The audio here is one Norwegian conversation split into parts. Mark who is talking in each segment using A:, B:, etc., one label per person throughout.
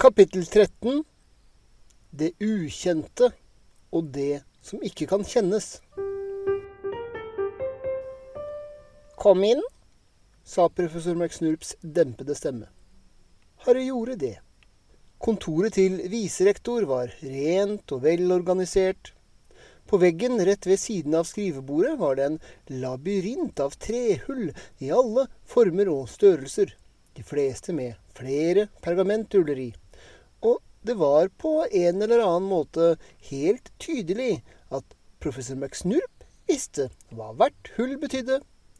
A: Kapittel 13 Det ukjente og det som ikke kan kjennes. Kom inn, sa professor McSnurps dempede stemme. Harry gjorde det. Kontoret til viserektor var rent og velorganisert. På veggen rett ved siden av skrivebordet var det en labyrint av trehull i alle former og størrelser, de fleste med flere pergamentruller i. Det var på en eller annen måte helt tydelig at professor McSnurp visste hva hvert hull betydde,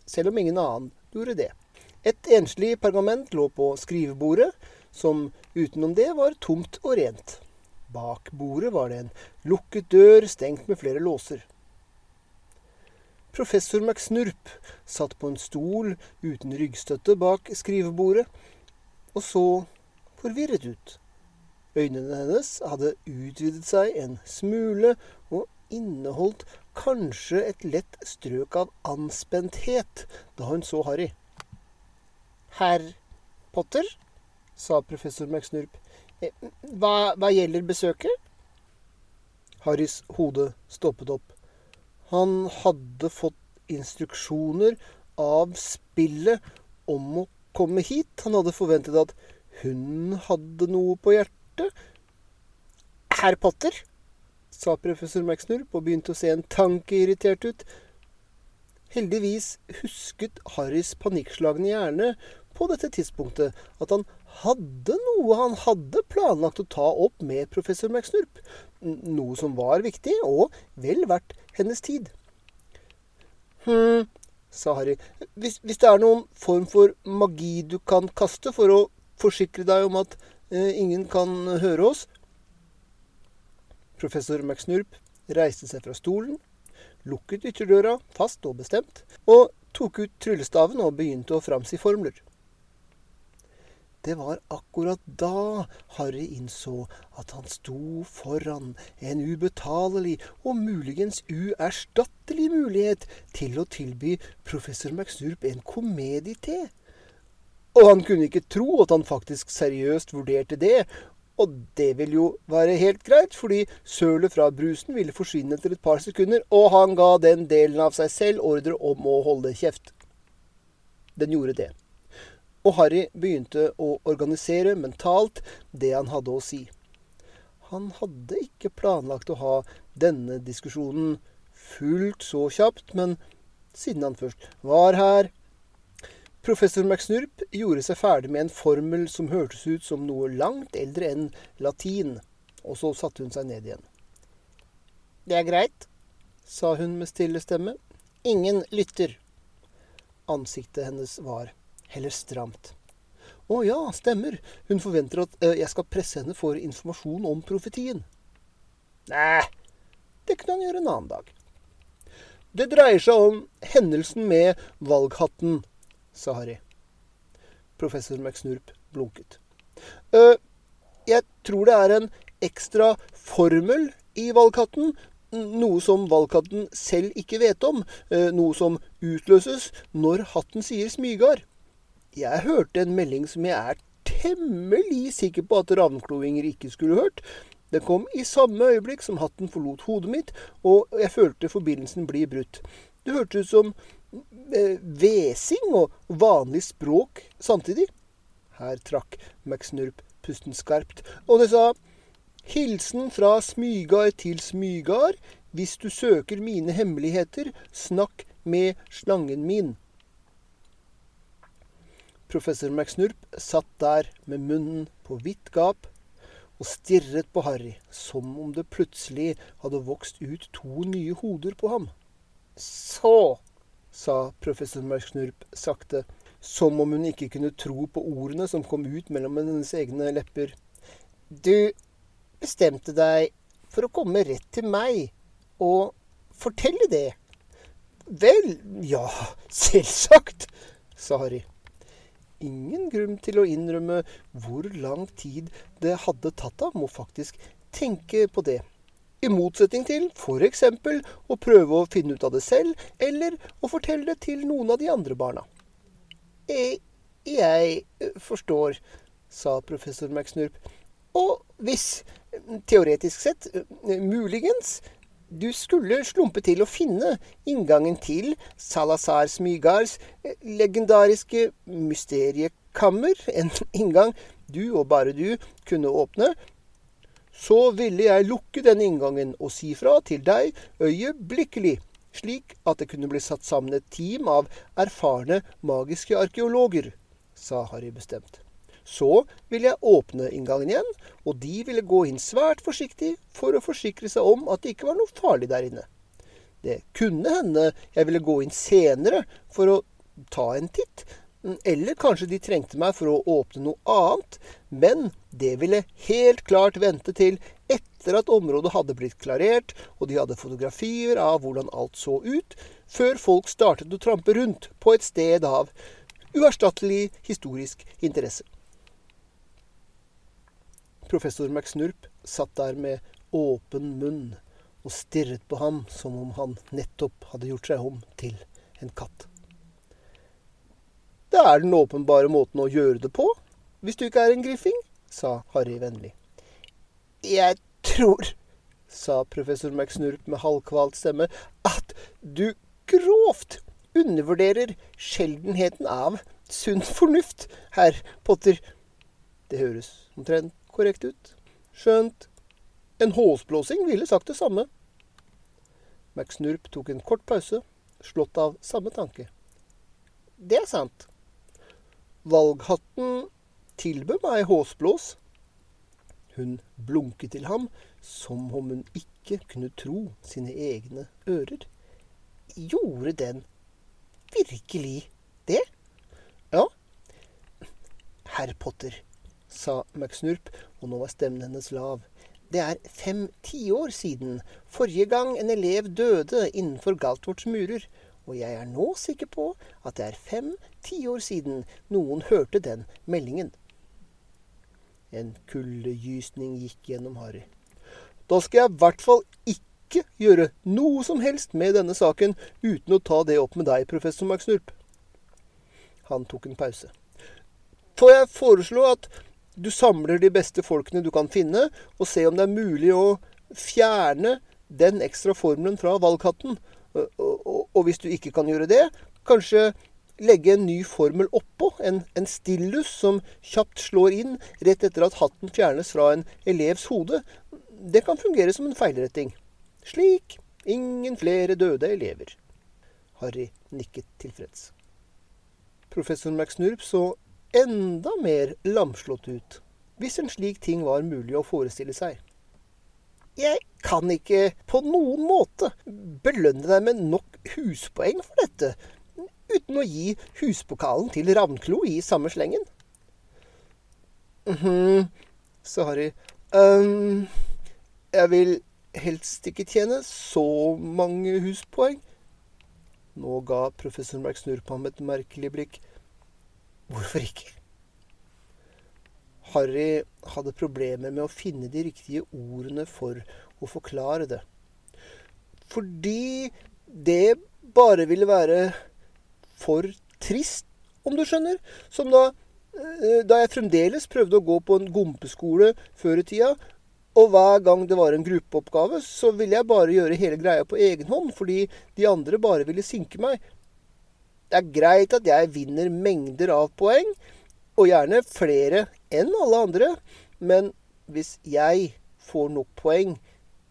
A: selv om ingen annen gjorde det. Et enslig pergament lå på skrivebordet, som utenom det var tomt og rent. Bak bordet var det en lukket dør stengt med flere låser. Professor McSnurp satt på en stol uten ryggstøtte bak skrivebordet og så forvirret ut. Øynene hennes hadde utvidet seg en smule og inneholdt kanskje et lett strøk av anspenthet da hun så Harry. Herr Potter, sa professor McSnurp, hva, hva gjelder besøket? Harrys hode stoppet opp. Han hadde fått instruksjoner av spillet om å komme hit. Han hadde forventet at hun hadde noe på hjertet. Herr Potter, sa professor McSnurp og begynte å se en tanke irritert ut. Heldigvis husket Harrys panikkslagne hjerne på dette tidspunktet at han hadde noe han hadde planlagt å ta opp med professor McSnurp. Noe som var viktig, og vel verdt hennes tid. Hm, sa Harry. Hvis, hvis, det er noen form for magi du kan kaste for å forsikre deg om at ingen kan høre oss Professor McSnurp reiste seg fra stolen, lukket ytterdøra fast og bestemt, og tok ut tryllestaven og begynte å framsi formler. Det var akkurat da Harry innså at han sto foran en ubetalelig og muligens uerstattelig mulighet til å tilby professor McSnurp en komedie Og han kunne ikke tro at han faktisk seriøst vurderte det, og det ville jo være helt greit, fordi sølet fra brusen ville forsvinne etter et par sekunder, og han ga den delen av seg selv ordre om å holde kjeft. Den gjorde det og Harry begynte å organisere mentalt det han hadde å si. Han hadde ikke planlagt å ha denne diskusjonen fullt så kjapt, men siden han først var her Professor McSnurp gjorde seg ferdig med en formel som hørtes ut som noe langt eldre enn latin, og så satte hun seg ned igjen. Det er greit, sa hun med stille stemme. Ingen lytter. Ansiktet hennes var heller stramt. Å ja, stemmer. Hun forventer at uh, jeg skal presse henne for informasjon om profetien. Nei, det kunne han gjøre en annen dag. Det dreier seg om hendelsen med valghatten, sa Harry. Professor McSnurp blunket. Uh, jeg tror det er en ekstra formel i valgkatten, Noe som valgkatten selv ikke vet om. Uh, noe som utløses når hatten sier smygar. Jeg hørte en melding som jeg er temmelig sikker på at ravnkloinger ikke skulle hørt. Den kom i samme øyeblikk som hatten forlot hodet mitt, og jeg følte forbindelsen bli brutt. Det hørtes ut som hvesing og vanlig språk samtidig. Her trakk McSnurp pusten skarpt, og det sa Hilsen fra Smygard til Smygard. Hvis du søker mine hemmeligheter, snakk med slangen min. Professor McSnurp satt der med munnen på vidt gap og stirret på Harry som om det plutselig hadde vokst ut to nye hoder på ham. Så, sa professor McSnurp sakte, som om hun ikke kunne tro på ordene som kom ut mellom hennes egne lepper. Du bestemte deg for å komme rett til meg og fortelle det. Vel, ja, selvsagt, sa Harry ingen grunn til å innrømme hvor lang tid det hadde tatt ham å faktisk tenke på det. I motsetning til f.eks. å prøve å finne ut av det selv, eller å fortelle det til noen av de andre barna. Jeg, jeg forstår, sa professor McSnurp. Og hvis, teoretisk sett, muligens, du skulle slumpe til å finne inngangen til Salazar Smygars legendariske mysteriekammer, en inngang du og bare du kunne åpne, så ville jeg lukke denne inngangen og si fra til deg øyeblikkelig, slik at det kunne bli satt sammen et team av erfarne magiske arkeologer, sa Harry bestemt. Så ville jeg åpne inngangen igjen, og de ville gå inn svært forsiktig for å forsikre seg om at det ikke var noe farlig der inne. Det kunne hende jeg ville gå inn senere for å ta en titt, eller kanskje de trengte meg for å åpne noe annet, men det ville helt klart vente til etter at området hadde blitt klarert, og de hadde fotografier av hvordan alt så ut, før folk startet å trampe rundt på et sted av uerstattelig historisk interesse. Professor McSnurp satt der med åpen munn og stirret på ham som om han nettopp hadde gjort seg om til en katt. Det er den åpenbare måten å gjøre det på, hvis du ikke er en griffing, sa Harry vennlig. Jeg tror, sa professor McSnurp med halvkvalt stemme, at du grovt undervurderer sjeldenheten av sunn fornuft, herr Potter. Det høres omtrent korrekt ut. Skjønt en håsblåsing ville sagt det samme. McSnurp tok en kort pause, slått av samme tanke. Det er sant, Valghatten tilbød meg håsblås. Hun blunket til ham som om hun ikke kunne tro sine egne ører. Gjorde den virkelig det? Ja. Herr Potter, sa McSnurp, og nå var stemmen hennes lav. Det er fem tiår siden forrige gang en elev døde innenfor Galtvorts murer, og jeg er nå sikker på at det er fem tiår siden noen hørte den meldingen. En kuldegysning gikk gjennom Harry. Da skal jeg i hvert fall ikke gjøre noe som helst med denne saken uten å ta det opp med deg, professor McSnurp. Han tok en pause. Får jeg foreslå at du samler de beste folkene du kan finne, og se om det er mulig å fjerne den ekstra formelen fra valghatten, og hvis du ikke kan gjøre det, kanskje legge en ny formel oppå. En, en stillus som kjapt slår inn rett etter at hatten fjernes fra en elevs hode. Det kan fungere som en feilretting. Slik ingen flere døde elever. Harry nikket tilfreds. Professor McSnurp så enda mer lamslått ut, hvis en slik ting var mulig å forestille seg. Jeg kan ikke på noen måte belønne deg med nok huspoeng for dette, uten å gi huspokalen til Ravnklo i samme slengen. mhm, sa Harry. Um, jeg vil helst ikke tjene så mange huspoeng. Nå ga professor Merksnurr på ham et merkelig blikk. Hvorfor ikke? Harry hadde problemer med å finne de riktige ordene for å forklare det. Fordi det bare ville være for trist, om du skjønner. Som da, eh, da jeg fremdeles prøvde å gå på en gompeskole før i tida. Og hver gang det var en gruppeoppgave, så ville jeg bare gjøre hele greia på egen hånd, fordi de andre bare ville sinke meg. Det er greit at jeg vinner mengder av poeng, og gjerne flere enn alle andre. Men hvis jeg får nok poeng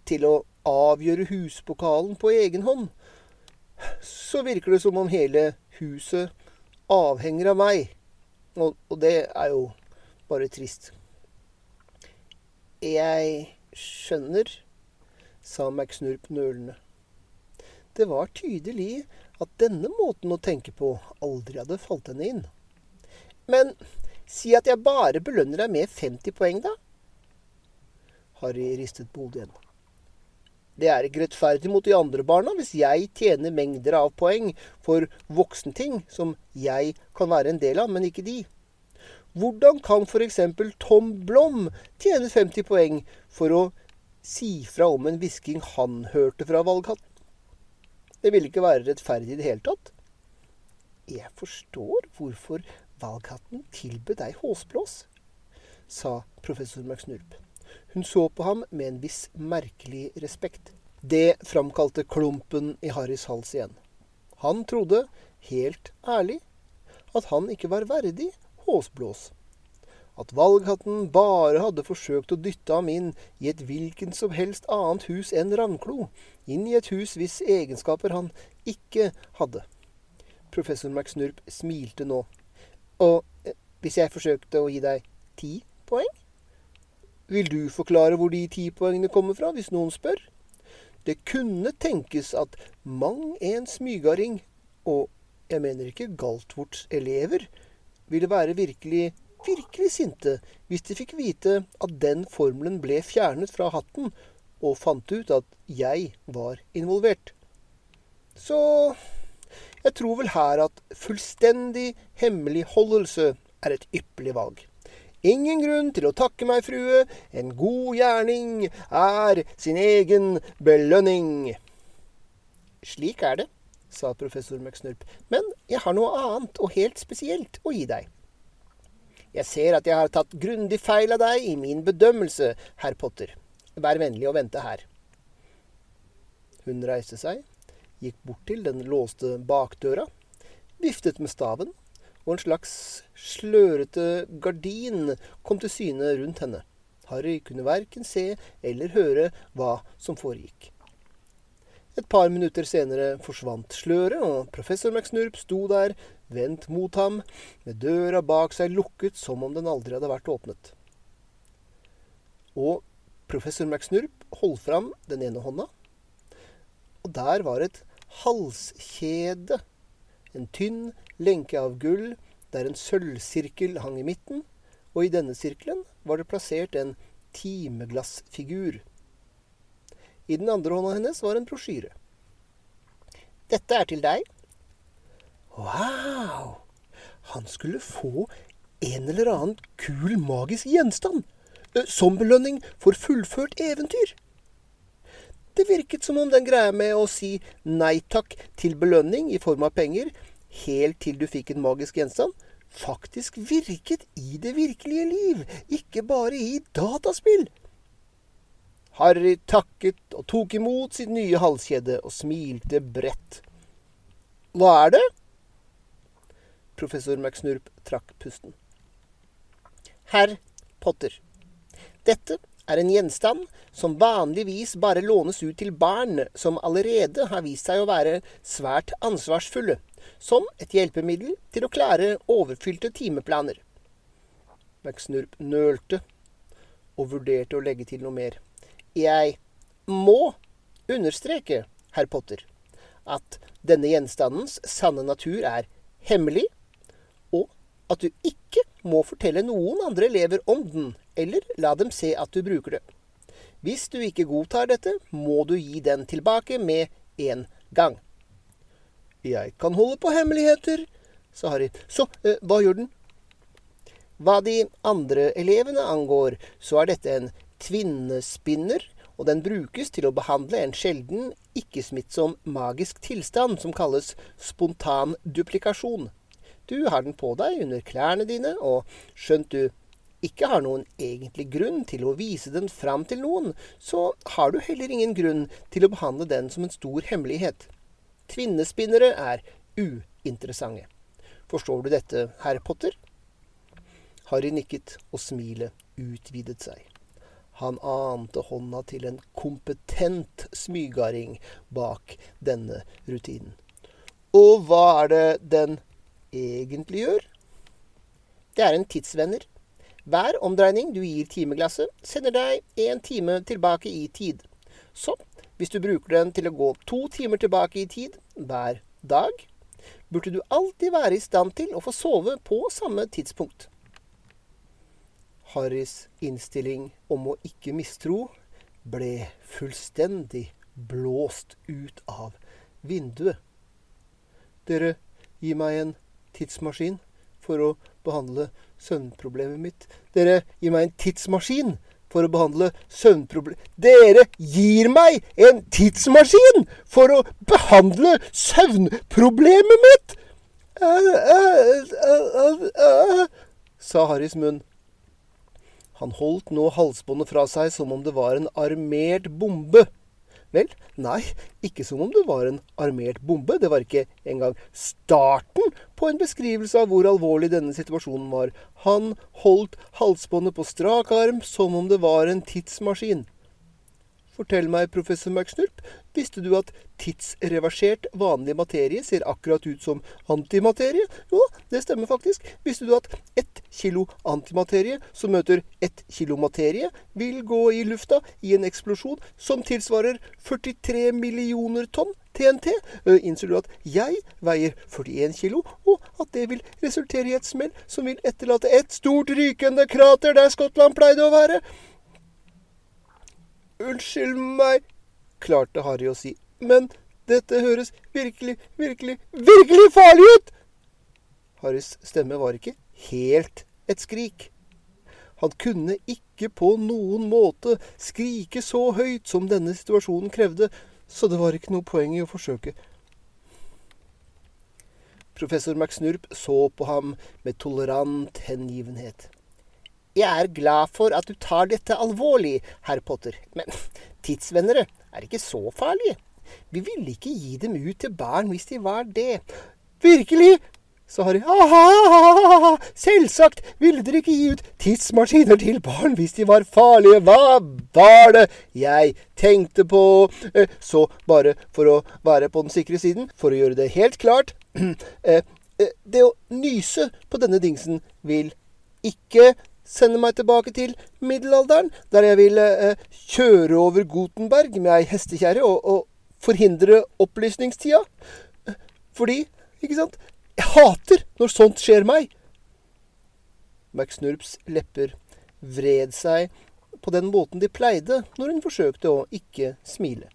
A: til å avgjøre huspokalen på egen hånd, så virker det som om hele huset avhenger av meg. Og, og det er jo bare trist. Jeg skjønner, sa McSnurp nølende. Det var tydelig at denne måten å tenke på aldri hadde falt henne inn. Men si at jeg bare belønner deg med 50 poeng, da? Harry ristet på hodet igjen. Det er ikke rettferdig mot de andre barna hvis jeg tjener mengder av poeng for voksenting som jeg kan være en del av, men ikke de. Hvordan kan f.eks. Tom Blom tjene 50 poeng for å si fra om en hvisking han hørte fra valghatten? Det ville ikke være rettferdig i det hele tatt. Jeg forstår hvorfor valghatten tilbød deg håsblås, sa professor McSnurp. Hun så på ham med en viss merkelig respekt. Det framkalte klumpen i Harrys hals igjen. Han trodde, helt ærlig, at han ikke var verdig håsblås. At valghatten bare hadde forsøkt å dytte ham inn i et hvilken som helst annet hus enn Ravnklo, inn i et hus hvis egenskaper han ikke hadde. Professor McSnurp smilte nå. Og eh, hvis jeg forsøkte å gi deg ti poeng? Vil du forklare hvor de ti poengene kommer fra, hvis noen spør? Det kunne tenkes at mang en smygarding, og jeg mener ikke Galtvorts elever, ville være virkelig, virkelig sinte hvis de fikk vite at den formelen ble fjernet fra hatten, og fant ut at jeg var involvert. Så jeg tror vel her at fullstendig hemmeligholdelse er et ypperlig valg. Ingen grunn til å takke meg, frue. En god gjerning er sin egen belønning. Slik er det, sa professor McSnurp. Men jeg har noe annet og helt spesielt å gi deg. Jeg ser at jeg har tatt grundig feil av deg i min bedømmelse, herr Potter. Vær vennlig å vente her. Hun reiste seg, gikk bort til den låste bakdøra, viftet med staven og en slags slørete gardin kom til syne rundt henne. Harry kunne verken se eller høre hva som foregikk. Et par minutter senere forsvant sløret, og professor McSnurp sto der, vendt mot ham, med døra bak seg lukket som om den aldri hadde vært åpnet. Og professor McSnurp holdt fram den ene hånda, og der var et halskjede. En tynn, lenke av gull, der en sølvsirkel hang i midten, og i denne sirkelen var det plassert en timeglassfigur. I den andre hånda hennes var en brosjyre. Dette er til deg. Wow! Han skulle få en eller annen kul, magisk gjenstand. Som belønning for fullført eventyr. Det virket som om den greia med å si nei takk til belønning i form av penger helt til du fikk en magisk gjenstand, faktisk virket i det virkelige liv, ikke bare i dataspill. Harry takket og tok imot sitt nye halskjede og smilte bredt. Hva er det? Professor McSnurp trakk pusten. Herr Potter. Dette er en gjenstand som vanligvis bare lånes ut til barn som allerede har vist seg å være svært ansvarsfulle som et hjelpemiddel til å klare overfylte timeplaner. McSnurp nølte og vurderte å legge til noe mer. Jeg må understreke, herr Potter, at denne gjenstandens sanne natur er hemmelig, og at du ikke må fortelle noen andre elever om den, eller la dem se at du bruker det. Hvis du ikke godtar dette, må du gi den tilbake med en gang. Jeg kan holde på hemmeligheter, sa Harry. Så eh, hva gjør den? Hva de andre elevene angår, så er dette en tvinnespinner, og den brukes til å behandle en sjelden, ikke-smittsom magisk tilstand som kalles spontan duplikasjon. Du har den på deg under klærne dine, og skjønt du ikke har noen egentlig grunn til å vise den fram til noen, så har du heller ingen grunn til å behandle den som en stor hemmelighet. Tvinnespinnere er uinteressante. Forstår du dette, herr Potter? Harry nikket, og smilet utvidet seg. Han ante hånda til en kompetent smygarding bak denne rutinen. Og hva er det den egentlig gjør? Det er en tidsvenner. Hver omdreining du gir timeglasset, sender deg en time tilbake i tid. Så hvis du bruker den til å gå to timer tilbake i tid hver dag, burde du alltid være i stand til å få sove på samme tidspunkt. Harrys innstilling om å ikke mistro ble fullstendig blåst ut av vinduet. Dere gir meg en tidsmaskin for å behandle søvnproblemet mitt. Dere gir meg en tidsmaskin for å behandle søvnproblemer Dere gir meg en tidsmaskin for å behandle søvnproblemet mitt! sa Harrys munn. Han holdt nå halsbåndet fra seg som om det var en armert bombe. Vel, nei, ikke som om det var en armert bombe. Det var ikke engang starten på en beskrivelse av hvor alvorlig denne situasjonen var. Han holdt halsbåndet på strak arm som om det var en tidsmaskin. Fortell meg, professor McSnurp, visste du at tidsreversert vanlig materie ser akkurat ut som antimaterie? Jo, det stemmer faktisk. Visste du at ett kilo antimaterie som møter ett kilo materie, vil gå i lufta i en eksplosjon som tilsvarer 43 millioner tonn TNT? Innser du at jeg veier 41 kilo, og at det vil resultere i et smell som vil etterlate et stort rykende krater der Skottland pleide å være? Unnskyld meg, klarte Harry å si, men dette høres virkelig, virkelig, virkelig farlig ut! Harrys stemme var ikke helt et skrik. Han kunne ikke på noen måte skrike så høyt som denne situasjonen krevde, så det var ikke noe poeng i å forsøke. Professor McSnurp så på ham med tolerant hengivenhet. Jeg er glad for at du tar dette alvorlig, herr Potter, men tidsvennere er ikke så farlige. Vi ville ikke gi dem ut til barn hvis de var det. Virkelig? sa Harry. Ha-ha! Selvsagt ville dere ikke gi ut tidsmaskiner til barn hvis de var farlige. Hva var det jeg tenkte på? Eh, så bare for å være på den sikre siden, for å gjøre det helt klart eh, eh, Det å nyse på denne dingsen vil ikke sende meg tilbake til middelalderen, der jeg vil eh, kjøre over Gutenberg med ei hestekjerre og, og, forhindre opplysningstida. Fordi, ikke sant, jeg hater når sånt skjer meg. McSnurps lepper vred seg på den måten de pleide når hun forsøkte å ikke smile.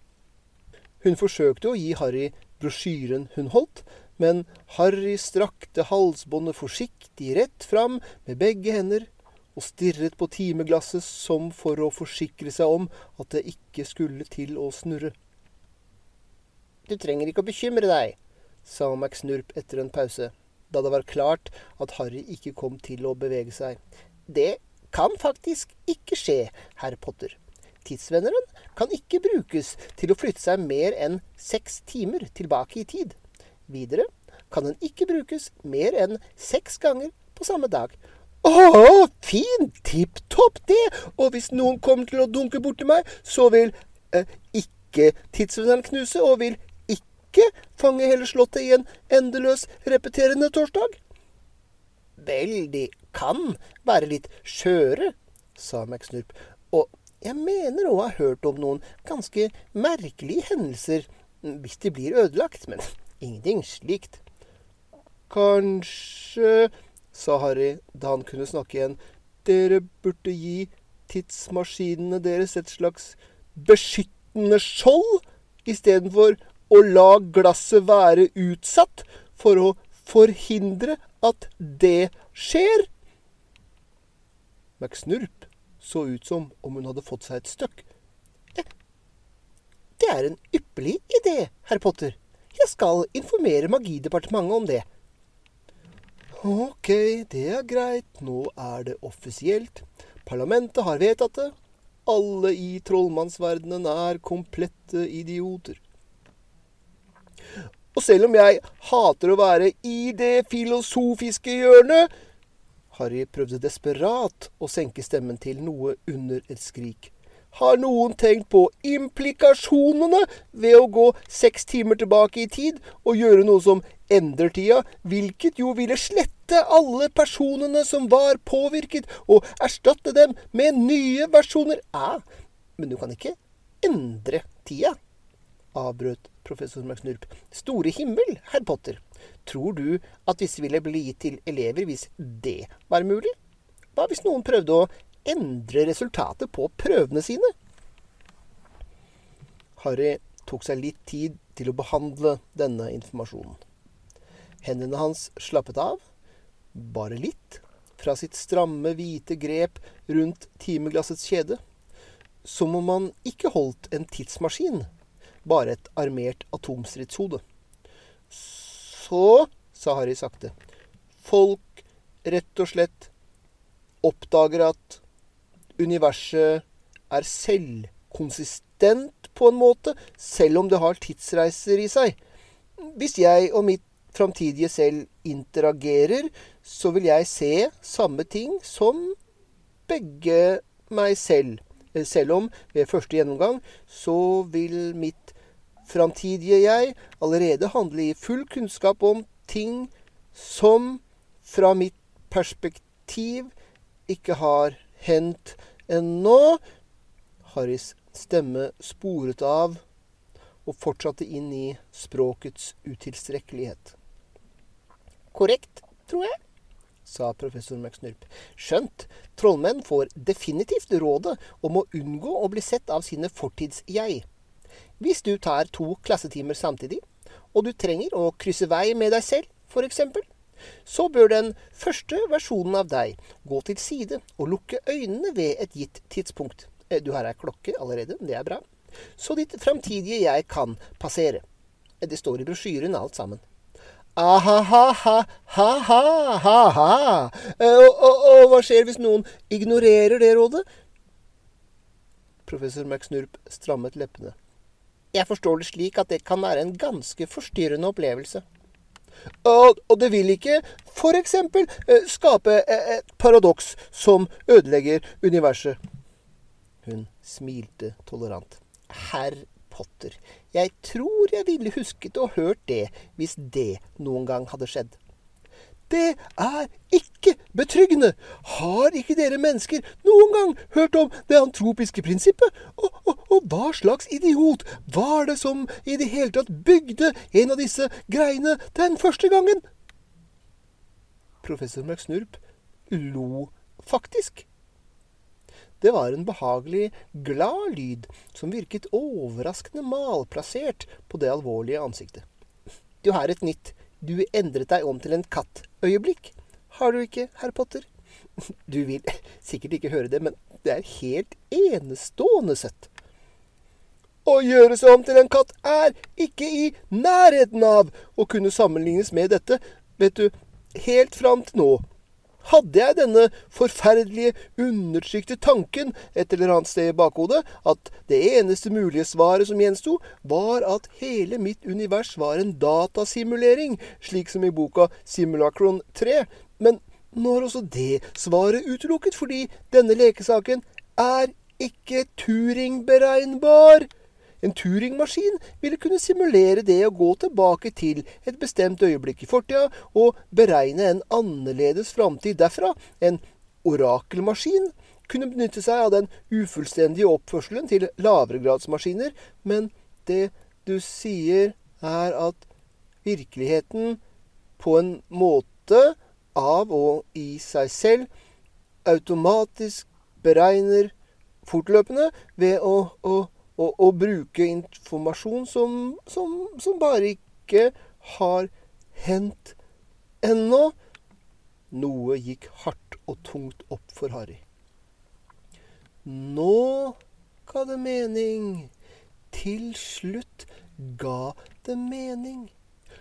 A: Hun forsøkte å gi Harry brosjyren hun holdt, men Harry strakte halsbåndet forsiktig rett fram med begge hender og stirret på timeglasset som for å forsikre seg om at det ikke skulle til å snurre. Du trenger ikke å bekymre deg, sa McSnurp etter en pause, da det var klart at Harry ikke kom til å bevege seg. Det kan faktisk ikke skje, herr Potter. Tidsvenneren kan ikke brukes til å flytte seg mer enn seks timer tilbake i tid. Videre kan den ikke brukes mer enn seks ganger på samme dag, å, fint! Tipp topp, det! Og hvis noen kommer til å dunke borti meg, så vil eh, ikke tidsvenneren knuse, og vil ikke fange hele slottet i en endeløs repeterende torsdag. Vel, de kan være litt skjøre, sa McSnurp, og jeg mener å ha hørt om noen ganske merkelige hendelser hvis de blir ødelagt, men ingenting slikt. Kanskje sa Harry da han kunne snakke igjen. Dere burde gi tidsmaskinene deres et slags beskyttende skjold istedenfor å la glasset være utsatt for å forhindre at det skjer. McSnurp så ut som om hun hadde fått seg et støkk. Det er en ypperlig idé, herr Potter. Jeg skal informere Magidepartementet om det. Ok, det er greit. Nå er det offisielt. Parlamentet har vedtatt det. Alle i trollmannsverdenen er komplette idioter. Og selv om jeg hater å være i det filosofiske hjørnet Harry prøvde desperat å senke stemmen til noe under et skrik. Har noen tenkt på implikasjonene ved å gå seks timer tilbake i tid og gjøre noe som endrer tida, hvilket jo ville slette alle personene som var påvirket, og erstatte dem med nye versjoner. Ja, men du kan ikke endre tida, avbrøt professor McSnurp. Store himmel, herr Potter. Tror du at disse ville bli gitt til elever hvis det var mulig? Hva hvis noen prøvde å endre resultatet på prøvene sine? Harry tok seg litt tid til å behandle denne informasjonen. Hendene hans slappet av, bare litt, fra sitt stramme, hvite grep rundt timeglassets kjede. Som om han ikke holdt en tidsmaskin, bare et armert atomstridshode. Så, sa Harry sakte, folk rett og slett oppdager at universet er selvkonsistent på en måte, selv om det har tidsreiser i seg. Hvis jeg og mitt framtidige selv interagerer, så vil jeg se samme ting som begge meg selv. Selv om ved første gjennomgang så vil mitt framtidige jeg allerede handle i full kunnskap om ting som fra mitt perspektiv ikke har hendt ennå. Harrys stemme sporet av og fortsatte inn i språkets utilstrekkelighet. Korrekt, tror jeg, sa professor McSnurp. Skjønt, trollmenn får definitivt rådet om å unngå å bli sett av sine fortids-jeg. Hvis du tar to klassetimer samtidig, og du trenger å krysse vei med deg selv, f.eks., så bør den første versjonen av deg gå til side og lukke øynene ved et gitt tidspunkt. Eh, du har ei klokke allerede, det er bra. Så ditt framtidige jeg kan passere. Eh, det står i brosjyren alt sammen. Ah-ha-ha-ha-ha-ha. Eh, og, og, og hva skjer hvis noen ignorerer det rådet? Professor McSnurp strammet leppene. Jeg forstår det slik at det kan være en ganske forstyrrende opplevelse. Og, og det vil ikke f.eks. Eh, skape et paradoks som ødelegger universet. Hun smilte tolerant. Herr Potter. Jeg tror jeg ville husket og hørt det hvis det noen gang hadde skjedd. Det er ikke betryggende! Har ikke dere mennesker noen gang hørt om det antropiske prinsippet? Og, og hva slags idiot var det som i det hele tatt bygde en av disse greiene den første gangen? Professor McSnurp lo faktisk. Det var en behagelig, glad lyd som virket overraskende malplassert på det alvorlige ansiktet. Du har et nytt du endret deg om til en katt-øyeblikk. Har du ikke, herr Potter? Du vil sikkert ikke høre det, men det er helt enestående søtt. Å gjøre seg om til en katt er ikke i nærheten av å kunne sammenlignes med dette, vet du, helt fram til nå hadde jeg denne forferdelige, undertrykte tanken et eller annet sted i bakhodet at det eneste mulige svaret som gjensto, var at hele mitt univers var en datasimulering, slik som i boka Simulacron 3. Men nå er også det svaret utelukket, fordi denne lekesaken er ikke Turing-beregnbar. En Turing-maskin ville kunne simulere det å gå tilbake til et bestemt øyeblikk i fortida og beregne en annerledes framtid derfra. En orakelmaskin kunne benytte seg av den ufullstendige oppførselen til lavregradsmaskiner, men det du sier, er at virkeligheten på en måte av og i seg selv automatisk beregner fortløpende ved å, å å, og bruke informasjon som, som, som, bare ikke har hendt ennå. Noe gikk hardt og tungt opp for Harry. Nå ga det mening. Til slutt ga det mening.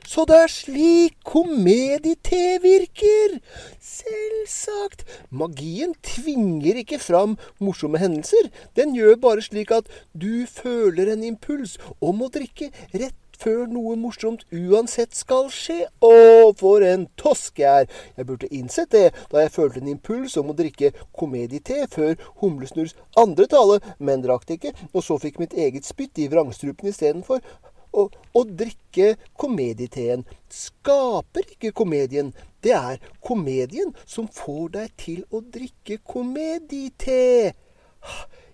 A: Så det er slik komedie-T virker! Selvsagt. Magien tvinger ikke fram morsomme hendelser. Den gjør bare slik at du føler en impuls om å drikke rett før noe morsomt uansett skal skje. Å, for en tosk jeg er! Jeg burde innsett det da jeg følte en impuls om å drikke komedie-te før Humlesnurrs andre tale, men drakk det ikke, og så fikk mitt eget spytt i vrangstrupen istedenfor. Å, å drikke komedieteen skaper ikke komedien. Det er komedien som får deg til å drikke komedite.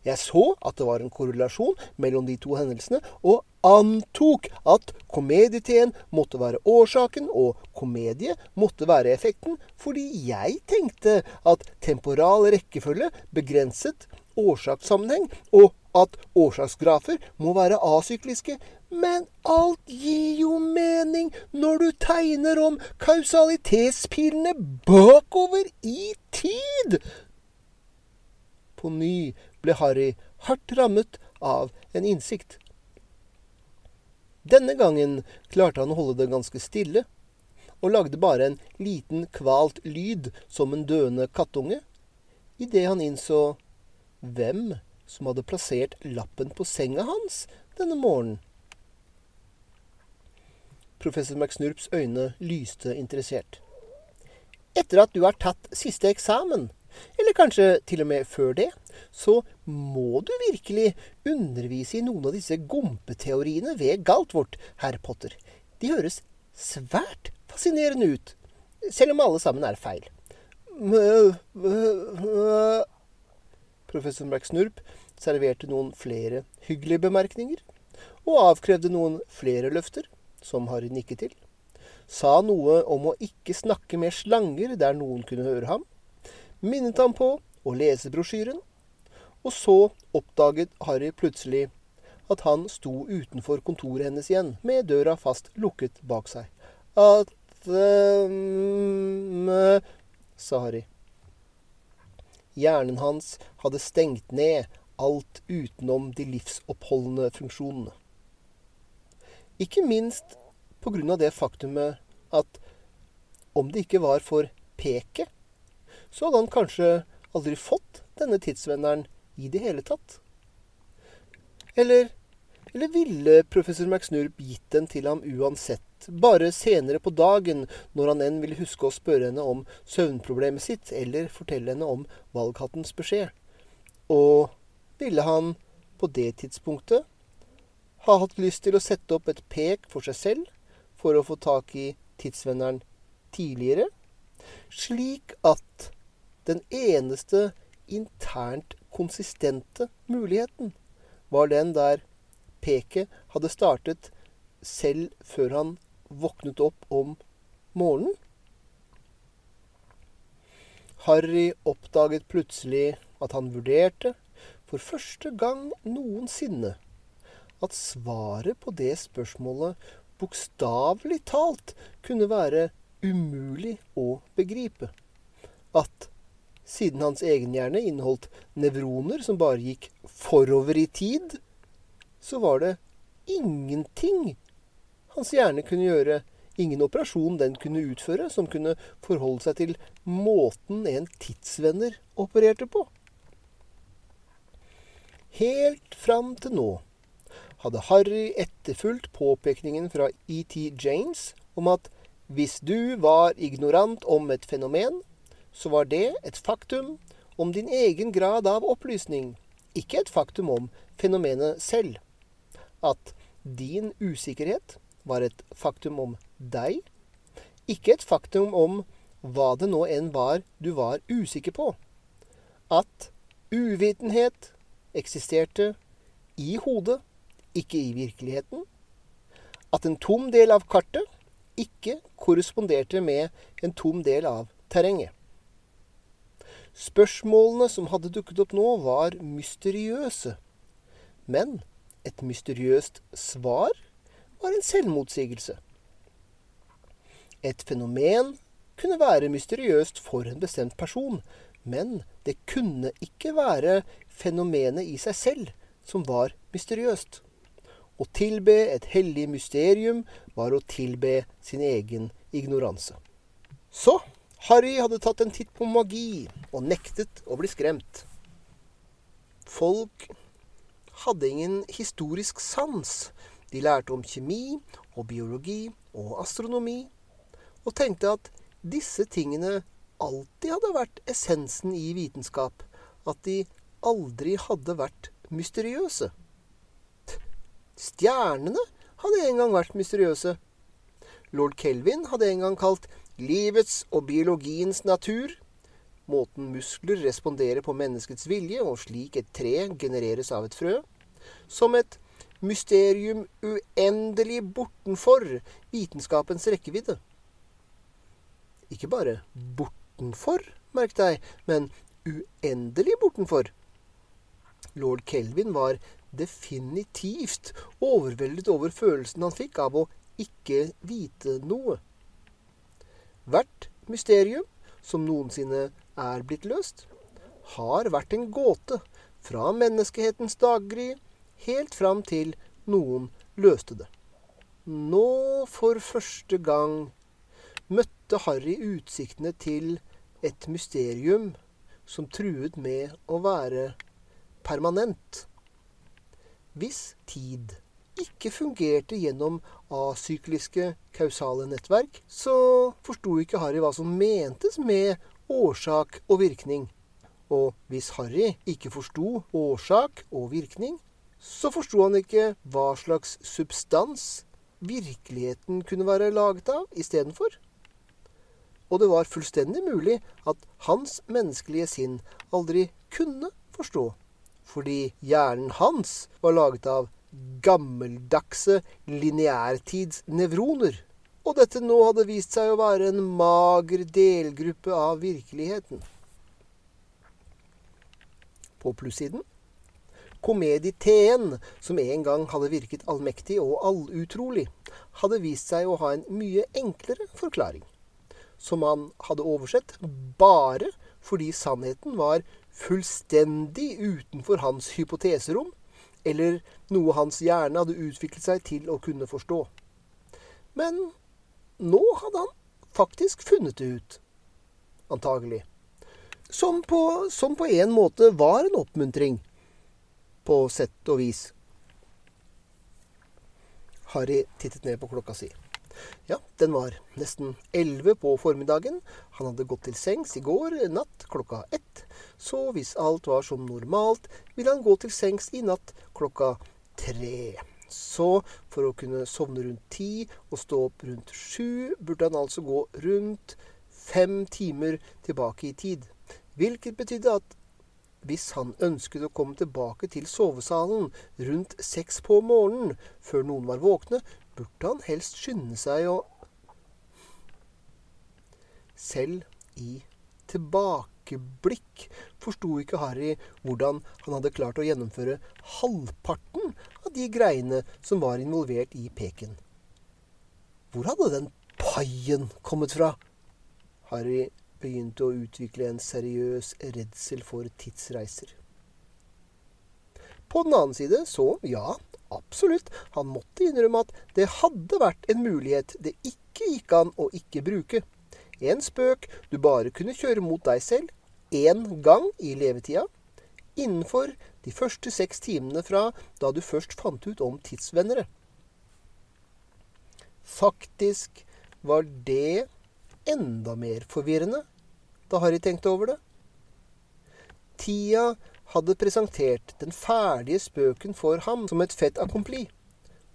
A: Jeg så at det var en korrelasjon mellom de to hendelsene, og antok at komedieteen måtte være årsaken, og komedie måtte være effekten, fordi jeg tenkte at temporal rekkefølge begrenset årsakssammenheng, og at årsaksgrafer må være asykliske, men alt gir jo mening når du tegner om kausalitetspilene bakover i tid. På ny ble Harry hardt rammet av en innsikt. Denne gangen klarte han å holde det ganske stille, og lagde bare en liten kvalt lyd som en døende kattunge, idet han innså hvem som hadde plassert lappen på senga hans denne morgenen. Professor McSnurps øyne lyste interessert. Etter at du har tatt siste eksamen, eller kanskje til og med før det, så må du virkelig undervise i noen av disse gompeteoriene ved Galtvort, herr Potter. De høres svært fascinerende ut, selv om alle sammen er feil. Professor McSnurp serverte noen flere hyggelige bemerkninger, og avkrevde noen flere løfter, som Harry nikket til. Sa noe om å ikke snakke med slanger der noen kunne høre ham. Minnet ham på å lese brosjyren. Og så oppdaget Harry plutselig at han sto utenfor kontoret hennes igjen, med døra fast lukket bak seg. At um, sa Harry. Hjernen hans hadde stengt ned alt utenom de livsoppholdende funksjonene. Ikke minst av det faktumet at om det ikke var for peket, så hadde han kanskje aldri fått denne tidsvenneren i det hele tatt. Eller, eller ville professor McSnurp gitt den til ham uansett, bare senere på dagen, når han enn ville huske å spørre henne om søvnproblemet sitt, eller fortelle henne om valghattens beskjed? Og ville han på det tidspunktet ha hatt lyst til å sette opp et pek for seg selv for å få tak i tidsvenneren tidligere, slik at den eneste internt konsistente muligheten var den der peket hadde startet selv før han våknet opp om morgenen. Harry oppdaget plutselig at han vurderte for første gang noensinne at svaret på det spørsmålet bokstavelig talt kunne være umulig å begripe. At siden hans egen hjerne inneholdt nevroner som bare gikk forover i tid, så var det ingenting hans hjerne kunne gjøre, ingen operasjon den kunne utføre, som kunne forholde seg til måten en tidsvenner opererte på. Helt fram til nå hadde Harry etterfulgt påpekningen fra ET James om at hvis du var ignorant om et fenomen, så var det et faktum om din egen grad av opplysning, ikke et faktum om fenomenet selv. At din usikkerhet var et faktum om deg, ikke et faktum om hva det nå enn var du var usikker på. At uvitenhet eksisterte i hodet, ikke i virkeligheten. At en tom del av kartet ikke korresponderte med en tom del av terrenget. Spørsmålene som hadde dukket opp nå, var mysteriøse. Men et mysteriøst svar var en selvmotsigelse. Et fenomen kunne være mysteriøst for en bestemt person, men det kunne ikke være fenomenet i seg selv som var mysteriøst. Å tilbe et hellig mysterium var å tilbe sin egen ignoranse. Så Harry hadde tatt en titt på magi og nektet å bli skremt. Folk hadde ingen historisk sans. De lærte om kjemi og biologi og astronomi, og tenkte at disse tingene alltid hadde vært essensen i vitenskap, at de aldri hadde vært mysteriøse. Stjernene hadde en gang vært mysteriøse. Lord Kelvin hadde en gang kalt livets og biologiens natur måten muskler responderer på menneskets vilje, og slik et tre genereres av et frø, som et mysterium uendelig bortenfor vitenskapens rekkevidde. Ikke bare bortenfor, merk deg, men uendelig bortenfor. Lord Kelvin var definitivt overveldet over følelsen han fikk av å ikke vite noe. Hvert mysterium som noensinne er blitt løst, har vært en gåte fra menneskehetens daggry helt fram til noen løste det. Nå for første gang møtte Harry utsiktene til et mysterium som truet med å være permanent. Hvis tid ikke fungerte gjennom asykliske kausale nettverk, så forsto ikke Harry hva som mentes med årsak og virkning. Og hvis Harry ikke forsto årsak og virkning, så forsto han ikke hva slags substans virkeligheten kunne være laget av istedenfor. Og det var fullstendig mulig at hans menneskelige sinn aldri kunne forstå, fordi hjernen hans var laget av gammeldagse lineærtidsnevroner. Og dette nå hadde vist seg å være en mager delgruppe av virkeligheten. På plussiden Komediteen, som en gang hadde virket allmektig og allutrolig, hadde vist seg å ha en mye enklere forklaring, som han hadde oversett bare fordi sannheten var fullstendig utenfor hans hypoteserom, eller noe hans hjerne hadde utviklet seg til å kunne forstå. Men nå hadde han faktisk funnet det ut. Antagelig. Som på, som på en måte var en oppmuntring på sett og vis. Harry tittet ned på klokka si. Ja, den var nesten elleve på formiddagen. Han hadde gått til sengs i går natt klokka ett. Så hvis alt var som normalt, ville han gå til sengs i natt klokka tre. Så for å kunne sovne rundt ti og stå opp rundt sju, burde han altså gå rundt fem timer tilbake i tid. Hvilket betydde at hvis han ønsket å komme tilbake til sovesalen rundt seks på morgenen, før noen var våkne, burde han helst skynde seg å Selv i tilbakeblikk forsto ikke Harry hvordan han hadde klart å gjennomføre halvparten av de greiene som var involvert i peken. Hvor hadde den paien kommet fra? Harry begynte å utvikle en seriøs redsel for tidsreiser. På den annen side så, ja, absolutt, han måtte innrømme at det hadde vært en mulighet det ikke gikk an å ikke bruke. En spøk du bare kunne kjøre mot deg selv én gang i levetida, innenfor de første seks timene fra da du først fant ut om tidsvennere. Faktisk var det enda mer forvirrende da Harry tenkte over det. Tida hadde presentert den ferdige spøken for ham som et fett accompli.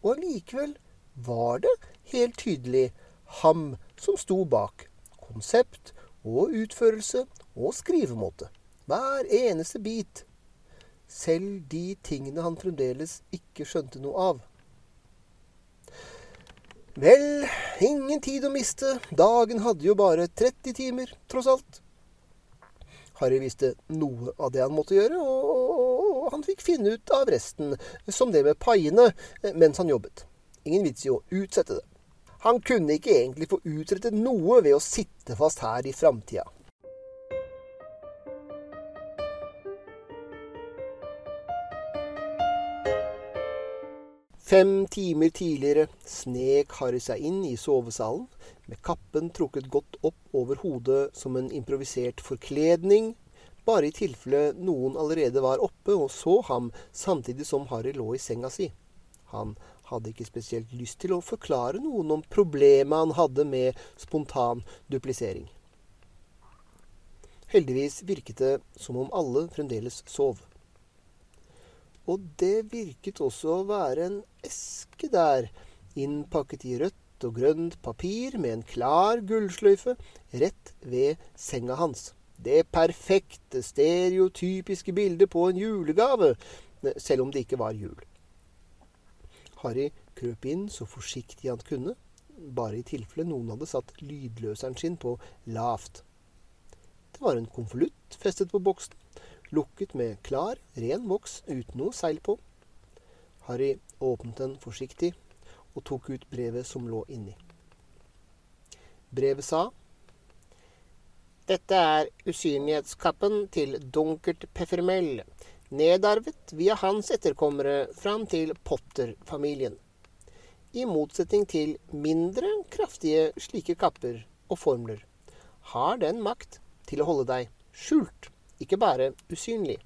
A: Og allikevel var det helt tydelig ham som sto bak. Konsept og utførelse og skrivemåte. Hver eneste bit. Selv de tingene han fremdeles ikke skjønte noe av. Vel, ingen tid å miste. Dagen hadde jo bare 30 timer, tross alt. Harry visste noe av det han måtte gjøre, og han fikk finne ut av resten, som det med paiene, mens han jobbet. Ingen vits i å utsette det. Han kunne ikke egentlig få utrettet noe ved å sitte fast her i framtida. Fem timer tidligere snek Harry seg inn i sovesalen, med kappen trukket godt opp over hodet som en improvisert forkledning, bare i tilfelle noen allerede var oppe og så ham samtidig som Harry lå i senga si. Han hadde ikke spesielt lyst til å forklare noen om problemet han hadde med spontan duplisering. Heldigvis virket det som om alle fremdeles sov. Og det virket også å være en eske der, innpakket i rødt og grønt papir med en klar gullsløyfe rett ved senga hans. Det perfekte, stereotypiske bildet på en julegave, selv om det ikke var jul. Harry krøp inn så forsiktig han kunne, bare i tilfelle noen hadde satt lydløseren sin på lavt. Det var en konvolutt festet på boksen, lukket med klar, ren voks uten noe seil på. Harry åpnet den forsiktig og tok ut brevet som lå inni. Brevet sa Dette er usynlighetskappen til Dunkert Peffermell, nedarvet via hans etterkommere fram til Potter-familien. I motsetning til mindre kraftige slike kapper og formler har den makt til å holde deg skjult ikke bare usynlig.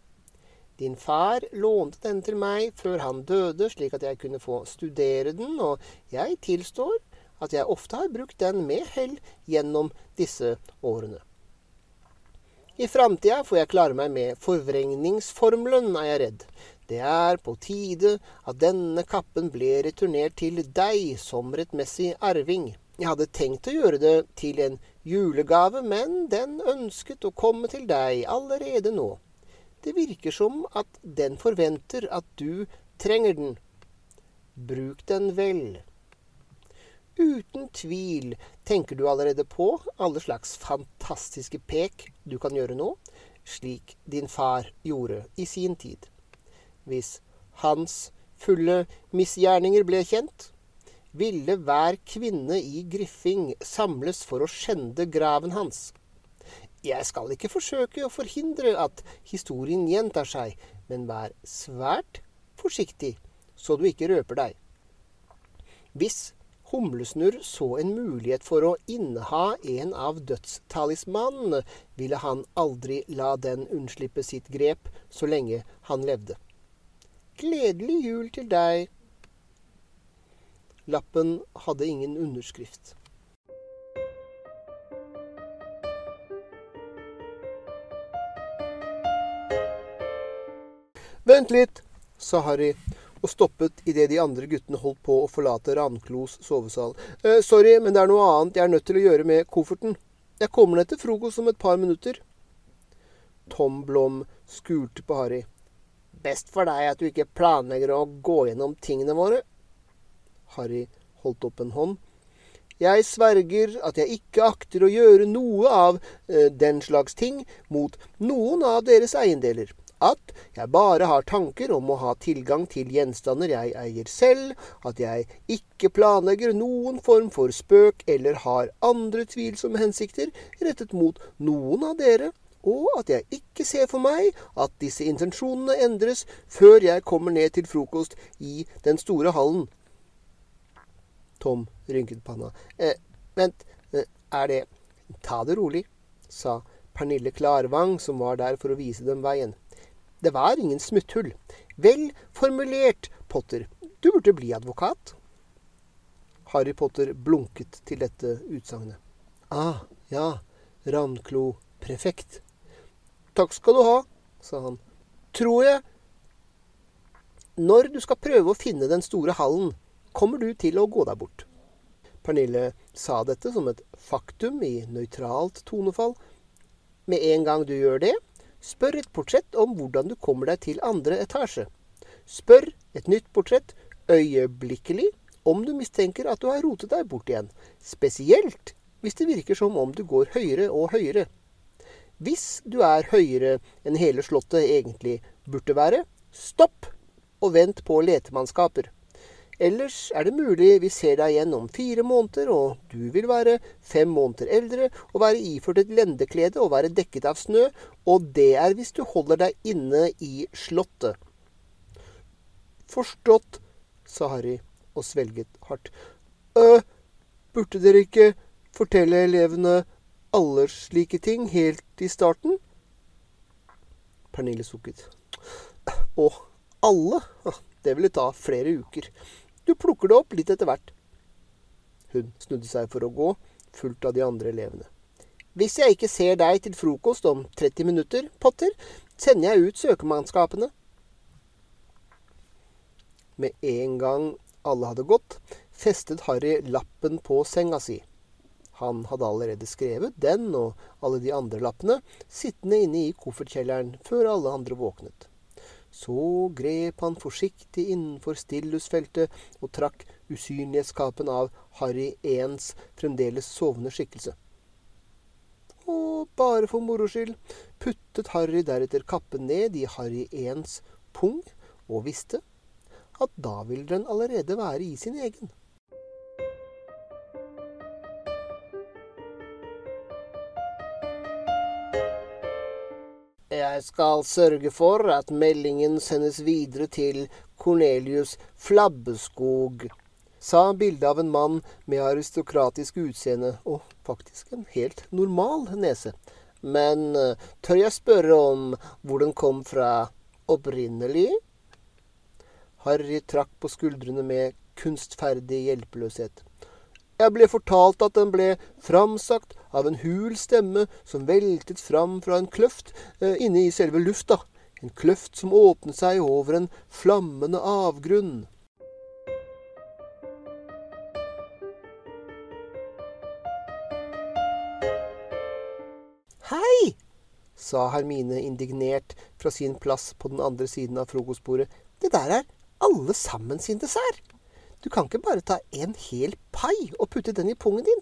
A: Din far lånte den til meg før han døde, slik at jeg kunne få studere den, og jeg tilstår at jeg ofte har brukt den med hell gjennom disse årene. I framtida får jeg klare meg med forvrengningsformelen, er jeg redd. Det er på tide at denne kappen ble returnert til deg som rettmessig arving. Jeg hadde tenkt å gjøre det til en julegave, men den ønsket å komme til deg allerede nå. Det virker som at den forventer at du trenger den. Bruk den vel. Uten tvil tenker du allerede på alle slags fantastiske pek du kan gjøre nå, slik din far gjorde i sin tid. Hvis hans fulle misgjerninger ble kjent, ville hver kvinne i Griffing samles for å skjende graven hans. Jeg skal ikke forsøke å forhindre at historien gjentar seg, men vær svært forsiktig så du ikke røper deg. Hvis Humlesnurr så en mulighet for å inneha en av dødstalismanene, ville han aldri la den unnslippe sitt grep så lenge han levde. Gledelig jul til deg. Lappen hadde ingen underskrift. Vent litt, sa Harry og stoppet idet de andre guttene holdt på å forlate Ravnklos sovesal. Eh, sorry, men det er noe annet jeg er nødt til å gjøre med kofferten. Jeg kommer ned til frokost om et par minutter. Tom Blom skulte på Harry. Best for deg at du ikke planlegger å gå gjennom tingene våre. Harry holdt opp en hånd. Jeg sverger at jeg ikke akter å gjøre noe av eh, den slags ting mot noen av deres eiendeler at jeg bare har tanker om å ha tilgang til gjenstander jeg eier selv, at jeg ikke planlegger noen form for spøk eller har andre tvilsomme hensikter rettet mot noen av dere, og at jeg ikke ser for meg at disse intensjonene endres før jeg kommer ned til frokost i den store hallen. Tom rynket panna. Eh, vent, eh, er det Ta det rolig, sa Pernille Klarvang, som var der for å vise dem veien. Det var ingen smutthull. Vel formulert, Potter. Du burde bli advokat. Harry Potter blunket til dette utsagnet. Ah, ja, Ravnklo-prefekt. Takk skal du ha, sa han. Tror jeg Når du skal prøve å finne den store hallen, kommer du til å gå deg bort. Pernille sa dette som et faktum i nøytralt tonefall. Med en gang du gjør det, Spør et portrett om hvordan du kommer deg til andre etasje. Spør et nytt portrett øyeblikkelig om du mistenker at du har rotet deg bort igjen, spesielt hvis det virker som om du går høyere og høyere. Hvis du er høyere enn hele slottet egentlig burde være, stopp og vent på letemannskaper. Ellers er det mulig vi ser deg igjen om fire måneder, og du vil være fem måneder eldre og være iført et lendeklede og være dekket av snø, og det er hvis du holder deg inne i slottet. Forstått, sa Harry og svelget hardt. Øh, burde dere ikke fortelle elevene alle slike ting helt i starten? Pernille sukket. Å, alle? Det ville ta flere uker. Du plukker det opp litt etter hvert. Hun snudde seg for å gå, fulgt av de andre elevene. Hvis jeg ikke ser deg til frokost om 30 minutter, Potter, sender jeg ut søkemannskapene. Med en gang alle hadde gått, festet Harry lappen på senga si. Han hadde allerede skrevet den og alle de andre lappene, sittende inne i koffertkjelleren før alle andre våknet. Så grep han forsiktig innenfor stillhusfeltet og trakk usynlighetskapen av Harry Ens fremdeles sovende skikkelse. Og bare for moro skyld puttet Harry deretter kappen ned i Harry Ens pung, og visste at da ville den allerede være i sin egen. Jeg skal sørge for at meldingen sendes videre til Cornelius Flabbeskog, sa bildet av en mann med aristokratisk utseende og faktisk en helt normal nese. Men eh, tør jeg spørre om hvor den kom fra opprinnelig? Harry trakk på skuldrene med kunstferdig hjelpeløshet. Jeg ble fortalt at den ble framsagt av en hul stemme som veltet fram fra en kløft eh, inne i selve lufta. En kløft som åpnet seg over en flammende avgrunn. Hei, sa Hermine indignert fra sin plass på den andre siden av frokostbordet. Det der er alle sammen sin dessert. Du kan ikke bare ta en hel pai og putte den i pungen din.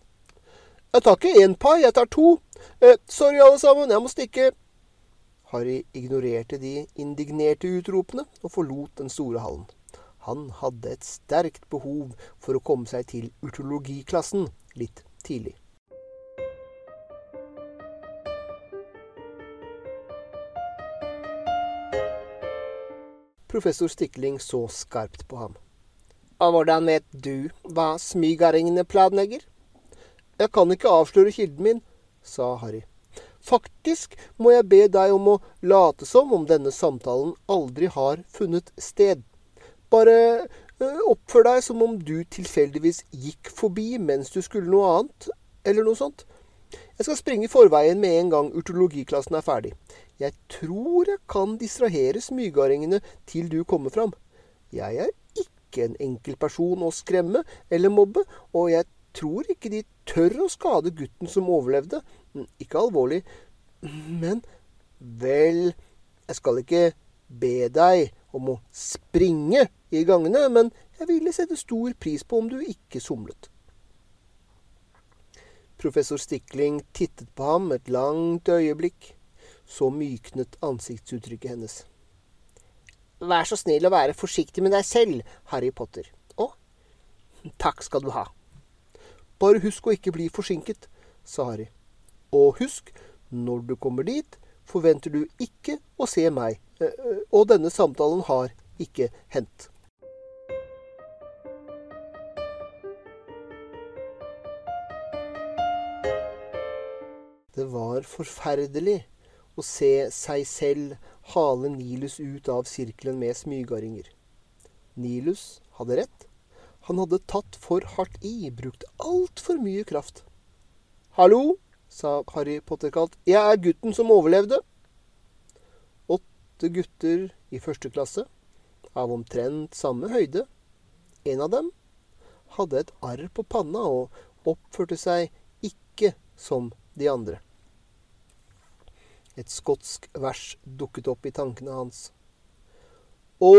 A: Jeg tar ikke én pai, jeg tar to. Eh, sorry, alle sammen, jeg må stikke. Harry ignorerte de indignerte utropene og forlot den store hallen. Han hadde et sterkt behov for å komme seg til urtologiklassen litt tidlig. Professor Stikling så skarpt på ham. Og hvordan vet du hva smygaringene planlegger? Jeg kan ikke avsløre kilden min, sa Harry. Faktisk må jeg be deg om å late som om denne samtalen aldri har funnet sted. Bare øh, oppfør deg som om du tilfeldigvis gikk forbi mens du skulle noe annet, eller noe sånt. Jeg skal springe i forveien med en gang urtologiklassen er ferdig. Jeg tror jeg kan distrahere smygardingene til du kommer fram. Jeg er ikke en enkel person å skremme eller mobbe, og jeg tror ikke de tør å skade gutten som overlevde. Ikke alvorlig, men Vel, jeg skal ikke be deg om å springe i gangene, men jeg ville sette stor pris på om du ikke somlet. Professor Stikling tittet på ham et langt øyeblikk. Så myknet ansiktsuttrykket hennes. Vær så snill å være forsiktig med deg selv, Harry Potter. Å, takk skal du ha. Bare husk å ikke bli forsinket, sa Harry. Og husk, når du kommer dit, forventer du ikke å se meg, eh, eh, og denne samtalen har ikke hendt. Det var forferdelig å se seg selv hale Nilus ut av sirkelen med smygardinger. Nilus hadde rett. Han hadde tatt for hardt i, brukt altfor mye kraft. Hallo, sa Harry Potter kalt. Jeg er gutten som overlevde. Åtte gutter i første klasse, av omtrent samme høyde. En av dem hadde et arr på panna og oppførte seg ikke som de andre. Et skotsk vers dukket opp i tankene hans. Å,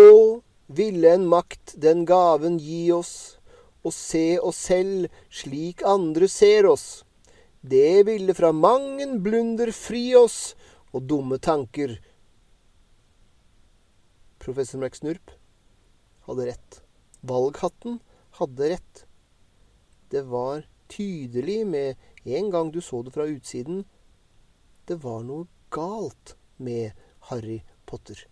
A: ville en makt den gaven gi oss, å se oss selv slik andre ser oss. Det ville fra mangen blunder fri oss og dumme tanker. Professor McSnurp hadde rett. Valghatten hadde rett. Det var tydelig med en gang du så det fra utsiden. Det var noe galt med Harry Potter.